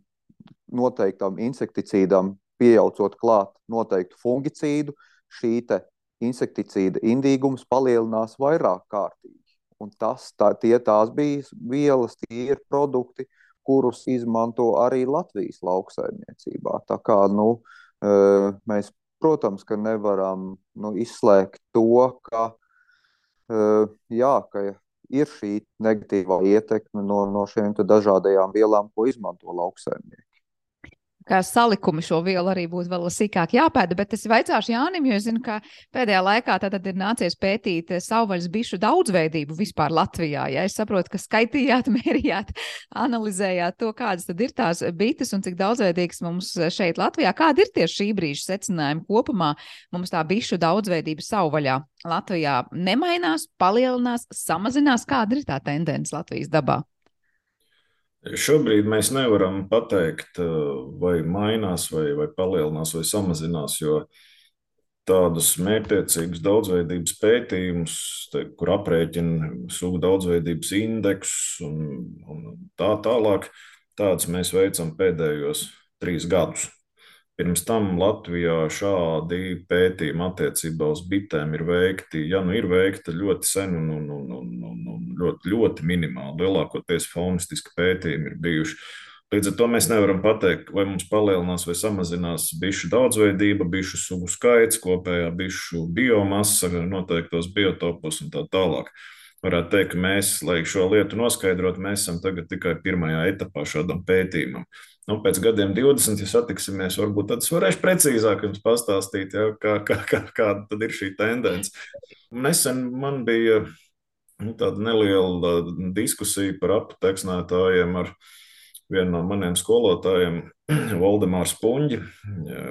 noteiktam insekticīdam pieaucot klāt noteiktu fungicīdu, šī insekticīda indīgums palielinās vairāk kārtīgi. Un tas, tā, tie tās bija vielas, tie ir produkti, kurus izmanto arī Latvijas lauksaimniecībā. Tā kā nu, uh, mēs Protams, ka nevaram nu, izslēgt to, ka, uh, jā, ka ir šī negatīvā ietekme no, no šiem dažādajām vielām, ko izmanto lauksaimnieki. Ka salikumi šo vielu arī būtu vēl sīkāk jāpēta. Bet es vaicāšu Jānim, jo es zinu, ka pēdējā laikā tad ir nācies pētīt savvaļas bišu daudzveidību vispār Latvijā. Ja es saprotu, ka skaitījāt, *laughs* mērījāt, analizējāt to, kādas tad ir tās bites un cik daudzveidīgas mums šeit Latvijā. Kāda ir tieši šī brīža secinājumi kopumā? Mums tā bišu daudzveidība savvaļā Latvijā nemainās, palielinās, samazinās. Kāda ir tā tendence Latvijas dabā? Šobrīd mēs nevaram pateikt, eh, vai mainās, vai, vai palielinās, vai samazinās, jo tādus mērķtiecīgus daudzveidības pētījumus, te, kur aprēķina sugu daudzveidības indeksus un, un tā tālāk, tādus mēs veicam pēdējos trīs gadus. Pirms tam Latvijā šādi pētījumi attiecībā uz bitēm ir veikti, ja nu ir veikti ļoti sen un, un, un, un, un, un ļoti, ļoti minimāli. Lielākoties faunistiski pētījumi ir bijuši. Līdz ar to mēs nevaram pateikt, vai mums palielinās vai samazinās bišu daudzveidība, bišu sugu skaits, kopējā bišu biomasa, noteiktos biotopos un tā tālāk. Varētu teikt, ka mēs, lai šo lietu noskaidrotu, mēs esam tikai pirmajā etapā šādam pētījumam nu, pēc gadiem 20, ja satiksimies, varbūt tad es varēšu precīzāk jums pastāstīt, ja, kā, kā, kā, kāda ir šī tendence. Nesen man bija nu, tāda neliela diskusija par apteksnētājiem ar vienu no maniem skolotājiem, *clears throat* Valdemārs Puņģi.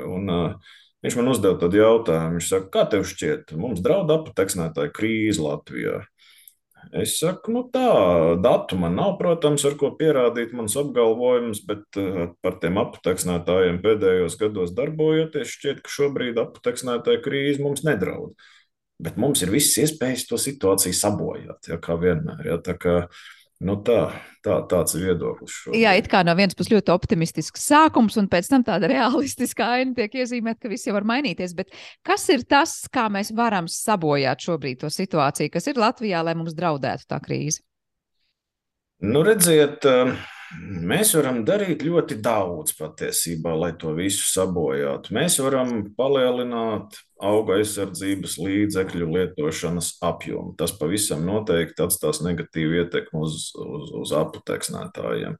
Un, uh, Viņš man uzdeva tādu jautājumu. Viņš saka, kā tev šķiet, mums draud apteksnētāja krīze Latvijā? Es saku, nu tā, datu man nav, protams, ar ko pierādīt manas apgalvojumus, bet uh, par tiem apteksnētājiem pēdējos gados darbojoties, šķiet, ka šobrīd apteksnētāja krīze mums nedraud. Bet mums ir visas iespējas to situāciju sabojāt, ja, kā vienmēr. Ja, tā kā, uh, Nu tā, tā, tāds ir viedoklis. Šobrīd. Jā, it kā no vienas puses ļoti optimistisks sākums, un pēc tam tāda *laughs* realistiska aina tiek iezīmēta, ka viss jau var mainīties. Bet kas ir tas, kā mēs varam sabojāt šobrīd to situāciju, kas ir Latvijā, lai mums draudētu tā krīze? Nu, redziet, uh Mēs varam darīt ļoti daudz patiesībā, lai to visu sabojātu. Mēs varam palielināt auga aizsardzības līdzekļu lietošanas apjomu. Tas pavisam noteikti atstās negatīvu ietekmi uz, uz, uz aputeksnētājiem.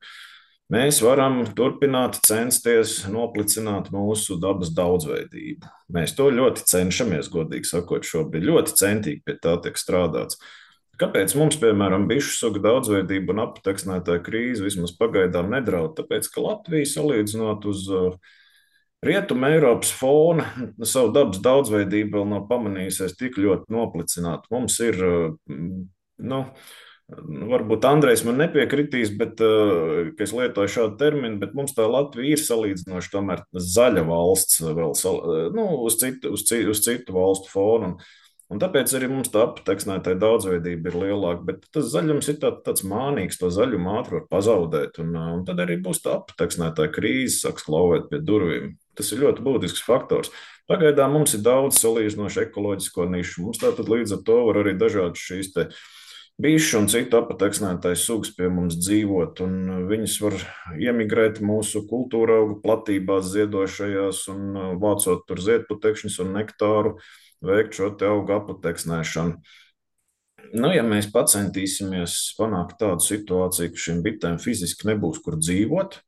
Mēs varam turpināt censties noplicināt mūsu dabas daudzveidību. Mēs to ļoti cenšamies, godīgi sakot, šobrīd ļoti centīgi pie tā tiek strādāts. Kāpēc mums, piemēram, bišu suga daudzveidība un apteksnētāja krīze vismaz pagaidām nedraud? Tāpēc, ka Latvija salīdzinot uz uh, Rietuma Eiropas fona savu dabas daudzveidību vēl nav pamanījusies tik ļoti noplicināt. Mums ir, uh, nu, varbūt Andrejs man nepiekritīs, bet uh, es lietoju šādu terminu, bet mums tā Latvija ir salīdzinoši tomēr zaļa valsts vēl nu, uz, citu, uz, citu, uz citu valstu fonu. Un, Un tāpēc arī mums tā apteksnētāja daudzveidība ir lielāka. Bet tas zaļums ir tā, tāds mānīgs, to zaļumu ātri var pazaudēt. Un, un tad arī būs tā apteksnētāja krīze, sāks klauvēt pie durvīm. Tas ir ļoti būtisks faktors. Pagaidām mums ir daudz salīdzinoši ekoloģisko nišu. Mums tātad līdz ar to var arī dažādas šīs bijuši un citu apateksnētāju sugas pie mums dzīvot, un viņas var iemigrēt mūsu kultūra augu platībās, ziedošajās un vācot tur ziedputekšņus un nektāru veikt šo augu apateksnēšanu. Nu, ja mēs centīsimies panākt tādu situāciju, ka šīm bitēm fiziski nebūs kur dzīvot,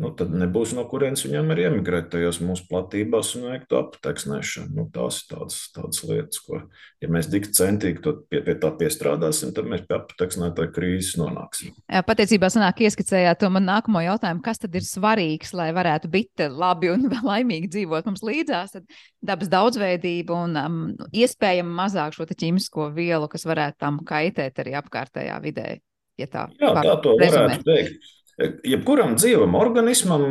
nu, tad nebūs no kurienes viņam ir emigrēt tajās mūsu platībās un veikt apteksnēšanu. Nu, tās ir tādas, tādas lietas, ko, ja mēs tik centīgi pie, pie tā piestrādāsim, tad mēs pie apteksnētāja krīzes nonāksim. Patiesībā sanāk ieskicējāt to man nākamo jautājumu, kas tad ir svarīgs, lai varētu bite labi un *laughs* laimīgi dzīvot mums līdzās, tad dabas daudzveidība un um, iespējami mazāk šo ķīmisko vielu, kas varētu tam kaitēt arī apkārtējā vidē. Ja tā, Jā, tā to rezumēt. varētu teikt. Jebkuram dzīvam organismam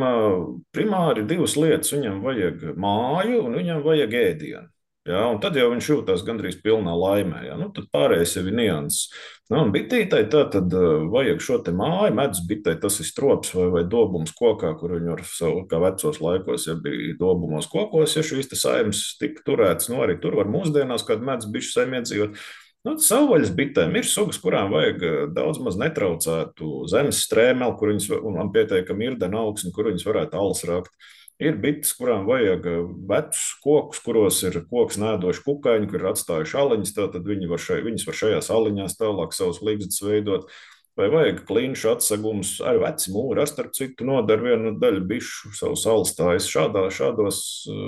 primāri divas lietas. Viņam vajag māju un viņam vajag ēdienu. Ja, un tad jau viņš jūtas gandrīz pilnā laimē. Ja. Nu, tad pārējais jau ir nianses. Nu, bitītai tā tad vajag šo māju, medus bitē, tas ir strops vai, vai dobums kokā, kur viņi ar savu, kā vecos laikos, ja bija dobumos kokos, ja šīs saimnes tika turētas, nu arī tur var mūsdienās kādu medus bišu saimiedzīvot. Nu, savvaļas bitēm ir sugas, kurām vajag eh, daudz maz netraucētu zemes strēmeli, kur viņas un pietiekami ir dena augsne, kur viņas varētu alas rakt. Ir bites, kurām vajag eh, vecus kokus, kuros ir koks nēdoši kukaiņi, kur ir atstājuši aliņas, tad viņi var šai, viņas var šajās aliņās tālāk savus līgzdas veidot. vai vajag klinšu atsegumus, arī veci mūri, ar starp citu nodara vienu daļu bišu savu salstājas šādā, šādos,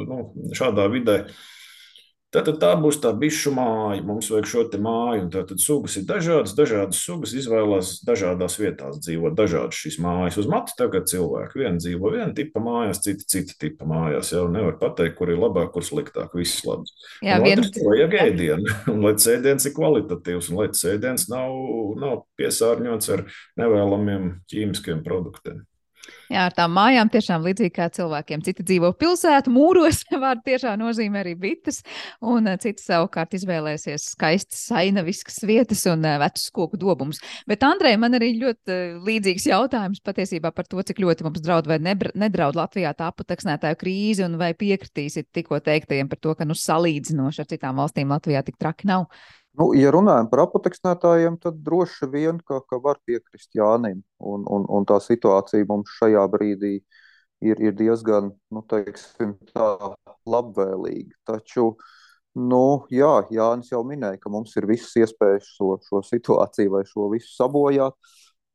nu, šādā vidē. Tātad tā būs tā bišu māja. Mums vajag šo māju. Tātad sugas ir dažādas, dažādas sugas izvēlās dažādās vietās dzīvot, dažādas šīs mājas. Uz matu tagad cilvēki viena dzīvo viena tipa mājās, cita cita tipa mājās. Jau nevar pateikt, kur ir labāk, kur sliktāk. Viss labi. Jā, viens vajag ēdienu, *laughs* un lai ēdiens ir kvalitatīvs, un lai ēdiens nav, nav piesārņots ar nevēlamiem ķīmiskiem produktiem. Jā, ar tām mājām tiešām līdzīgi kā cilvēkiem. Citi dzīvo pilsētu, mūros, *laughs* vārdu tiešām nozīmē arī bites, un eh, citi savukārt izvēlēsies skaistas, sainaviskas vietas un eh, vecus koku dobumus. Bet, Andrej, man arī ļoti eh, līdzīgs jautājums patiesībā par to, cik ļoti mums draud vai nedraud Latvijā tā aputeksnētāju krīze, un vai piekritīsiet tikko teiktajiem par to, ka nu salīdzinoši ar citām valstīm Latvijā tik traki nav. Nu, ja runājam par apoteksnētājiem, tad droši vien, ka, ka var piekrist Jānim. Un, un, un tā situācija mums šajā brīdī ir, ir diezgan, nu, teiksim, tā labvēlīga. Taču, nu, jā, Jānis jau minēja, ka mums ir visas iespējas šo, šo situāciju vai šo visu sabojāt.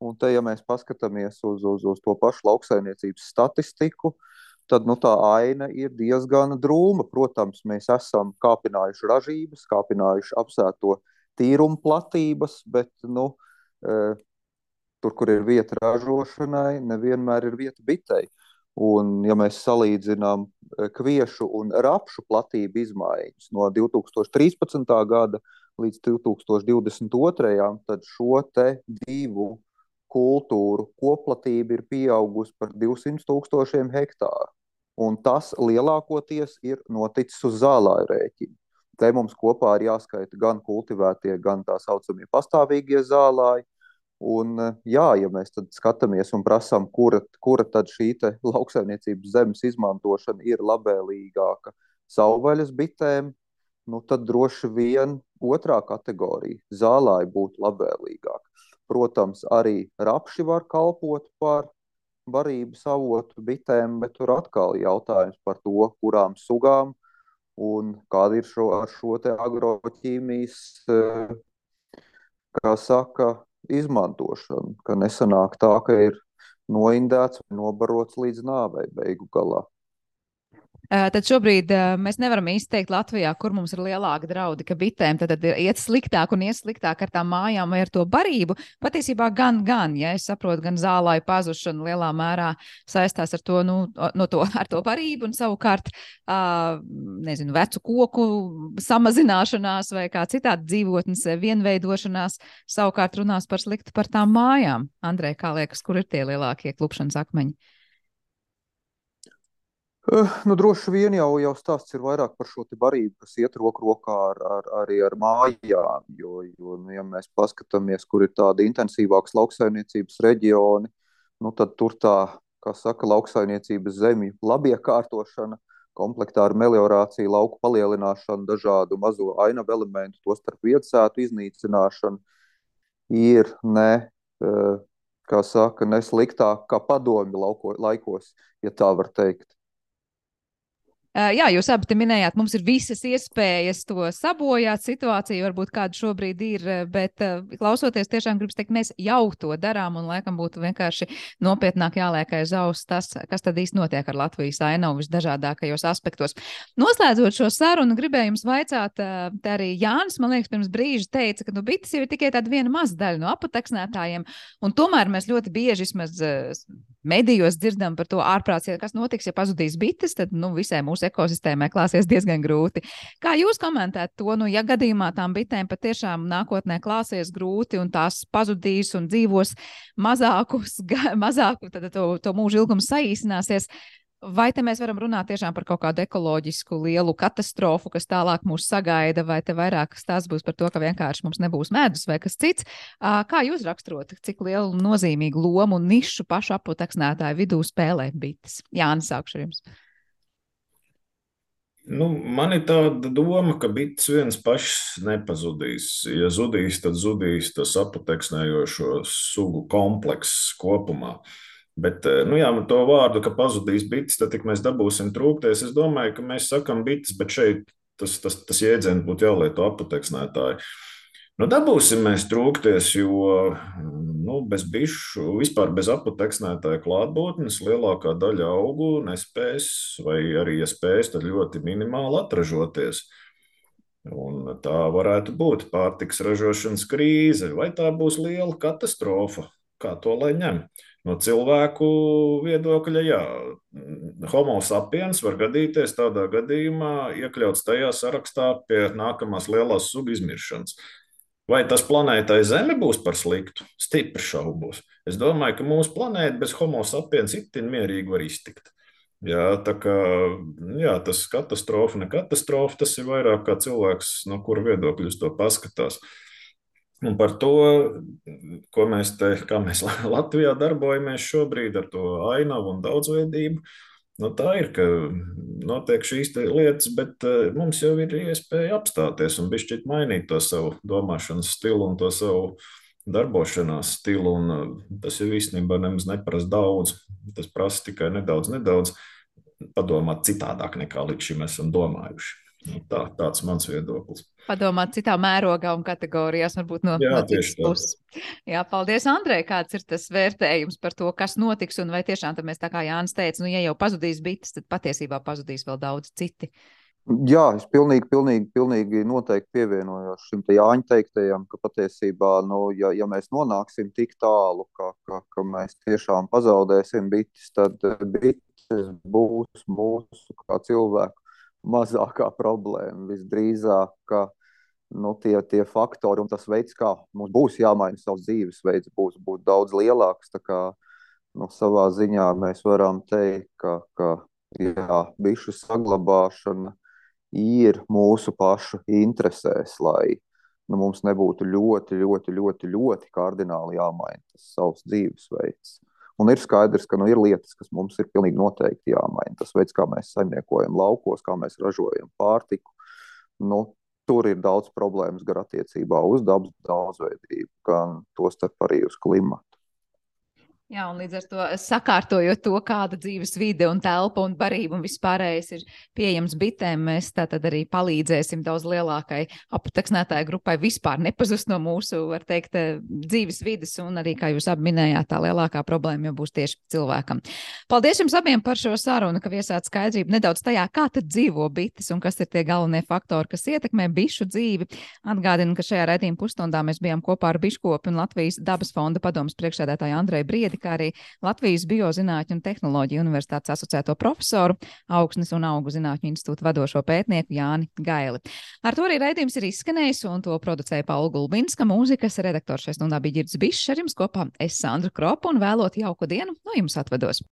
Un te, ja mēs paskatāmies uz, uz, uz to pašu lauksainiecības statistiku, uh, tad nu, tā aina ir diezgan drūma. Protams, mēs esam kāpinājuši ražības, kāpinājuši apsēto tīrumu platības, bet nu, e, tur, kur ir vieta ražošanai, nevienmēr ir vieta bitei. Un, ja mēs salīdzinām e, kviešu un rapšu platību izmaiņas no 2013. gada līdz 2022. tad šo divu kultūru koplatība ir pieaugusi par 200 tūkstošiem hektāru un tas lielākoties ir noticis uz zālāju rēķina. Te mums kopā ir jāskaita gan kultivētie, gan tā saucamie pastāvīgie zālāji. Un, jā, ja mēs skatāmies un prasām, kura, kura tad šī *laughs* lauksaimniecības zemes izmantošana ir labvēlīgāka savvaļas bitēm, nu tad droši vien otrā kategorija - zālāji būtu labvēlīgāka. Protams, arī rapši var kalpot par barības avotu bitēm, bet tur atkal ir jautājums par to, kurām sugām un kāda ir šo, ar šo agroķīmijas, eh, kā saka, izmantošana. Ka nesanāk tā, ka ir noindēts vai nobarots līdz nāvei beigu galā. Eh, tad šobrīd uh, mēs nevaram izteikt Latvijā, kur mums ir lielāka draudi, ka bitēm tad, tad ir iet sliktāk un iet sliktāk ar tām mājām vai ar to barību. Patiesībā gan, gan, ja es saprotu, gan zālāju pazušana lielā mērā saistās ar to, nu, no to, *laughs* ar to barību un savukārt, uh, nezinu, vecu koku samazināšanās vai kā citādi dzīvotnes vienveidošanās savukārt runās par sliktu par tām mājām. Andrej, kā liekas, kur ir tie lielākie klupšanas akmeņi? Uh, nu, droši vien jau, jau stāsts ir vairāk par šo barību, kas iet roku rokā ar, ar, arī ar mājām. Jo, jo nu, ja mēs paskatāmies, kur ir tādi intensīvākas lauksaimniecības reģioni, nu, tad tur tā, kā saka, lauksaimniecības zemju labiekārtošana, komplektā ar meliorāciju, lauku palielināšanu, dažādu mazo ainavu elementu, to starp vietasētu iznīcināšanu, ir ne, uh, kā saka, ne sliktāk kā padomju lauko, laikos, ja tā var teikt. Jā, jūs abi minējāt, mums ir visas iespējas to sabojāt. Situācija varbūt kāda šobrīd ir, bet klausoties, tiešām gribas teikt, mēs jau to darām un laikam būtu vienkārši nopietnāk jāliek aiz auss tas, kas tad īsti notiek ar Latvijas ainavu visdažādākajos aspektos. Noslēdzot šo sarunu, gribēju jums vaicāt, arī Jānis, man liekas, pirms brīža teica, ka nu, bites jau ir tikai tāda viena maza daļa no apateksnētājiem, tomēr mēs ļoti bieži vismaz medijos dzirdam par to ārprāts, ja kas notiks, ja pazudīs bites, tad nu, visai mūsu ekosistēmai klāsies diezgan grūti. Kā jūs komentētu to, nu, ja gadījumā tām bitēm patiešām nākotnē klāsies grūti un tās pazudīs un dzīvos mazākus, mazāku, tad to, to mūža ilgums saīsināsies, Vai te mēs varam runāt tiešām par kaut kādu ekoloģisku lielu katastrofu, kas tālāk mūs sagaida, vai te vairāk tas būs par to, ka vienkārši mums nebūs medus vai kas cits? Kā jūs raksturot, cik lielu nozīmīgu lomu un nišu pašu aputeksnētāju vidū spēlē bites? Jānis, sākšu ar jums. Nu, man ir tāda doma, ka bites viens pašs nepazudīs. Ja zudīs, tad zudīs tas aputeksnējošo sugu komplekss kopumā. Uh, Bet, eh, nu jā, to vārdu, ka pazudīs bites, tad mēs dabūsim trūkties. Es domāju, ka mēs sakam bites, bet šeit tas, tas, tas jēdziens būtu jālieto aputeksnētāji. Nu, dabūsim mēs trūkties, jo nu, bez bišu, vispār bez aputeksnētāja klātbūtnes lielākā daļa augu nespēs, vai arī, ja spēs, tad ļoti minimāli atražoties. Un tā varētu būt pārtiks ražošanas krīze, vai tā būs liela katastrofa, kā to lai ņem. No cilvēku viedokļa, jā, homo sapiens var gadīties tādā gadījumā, iekļauts tajā sarakstā pie nākamās lielās sugu izmiršanas. Vai tas planētai Zeme būs par sliktu? Stipri šaubos. Es domāju, ka mūsu planēta bez homo sapiens itin mierīgi var iztikt. Jā, tā kā jā, tas katastrofa, ne katastrofa, tas ir vairāk kā cilvēks, no kura viedokļa uz to paskatās. Un par to, ko mēs te, kā mēs *laughs* Latvijā darbojamies šobrīd ar to ainavu un daudzveidību, Nu, tā ir, ka notiek šīs lietas, bet uh, mums jau ir iespēja apstāties un bišķiet mainīt to savu domāšanas stilu un to savu darbošanās stilu. Un, uh, tas jau īstenībā nemaz neprasa daudz. Tas prasa tikai nedaudz, nedaudz padomāt citādāk nekā līdz šim esam domājuši. Tā, tāds mans viedoklis padomāt citā mērogā un kategorijās, varbūt no, Jā, no citas puses. Jā, paldies, Andrej, kāds ir tas vērtējums par to, kas notiks, un vai tiešām mēs tā kā Jānis teica, nu, ja jau pazudīs bites, tad patiesībā pazudīs vēl daudz citi. Jā, es pilnīgi, pilnīgi, pilnīgi noteikti pievienojos šim te Jāņa teiktajam, ka patiesībā, nu, ja, ja mēs nonāksim tik tālu, ka, ka, ka mēs tiešām pazaudēsim bites, tad bites būs mūsu kā cilvēku mazākā problēma. Visdrīzāk, ka nu, tie, tie faktori un tas veids, kā mums būs jāmaina savs dzīvesveids, būs, būs daudz lielāks. Kā, nu, savā ziņā mēs varam teikt, ka, ka jā, bišu saglabāšana ir mūsu pašu interesēs, lai nu, mums nebūtu ļoti, ļoti, ļoti, ļoti kardināli jāmaina tas savs dzīvesveids. Un ir skaidrs, ka nu, ir lietas, kas mums ir pilnīgi noteikti jāmaina. Tas veids, kā mēs saimniekojam laukos, kā mēs ražojam pārtiku, nu, tur ir daudz problēmas gan attiecībā uz dabas daudzveidību, gan tostarp arī uz klimatu. Jā, un līdz ar to sakārtojot to, kāda dzīves vide un telpa un barība un vispārējais ir pieejams bitēm, mēs tātad arī palīdzēsim daudz lielākai apteksnētāju grupai vispār nepazust no mūsu, var teikt, dzīves vides, un arī, kā jūs abi minējāt, tā lielākā problēma jau būs tieši cilvēkam. Paldies jums abiem par šo sarunu, ka viesāt skaidrību nedaudz tajā, kā tad dzīvo bites un kas ir tie galvenie faktori, kas ietekmē bišu dzīvi. Atgādinu, ka šajā raidījuma pusstundā mēs bijām kopā ar Biškopu un Latvijas dabas fonda padomas priekšsēdētāju Andreju Briedi kā arī Latvijas Biozinātņu un tehnoloģiju universitātes asociēto profesoru, Augsnes un augu zinātņu institūta vadošo pētnieku Jāni Gaili. Ar to arī raidījums ir izskanējis, un to producēja Paula Gulbinska, mūzikas redaktors šai stundā bija Girds Bišs, ar jums kopā es Sandra Kropa un vēlot jauku dienu no jums atvados.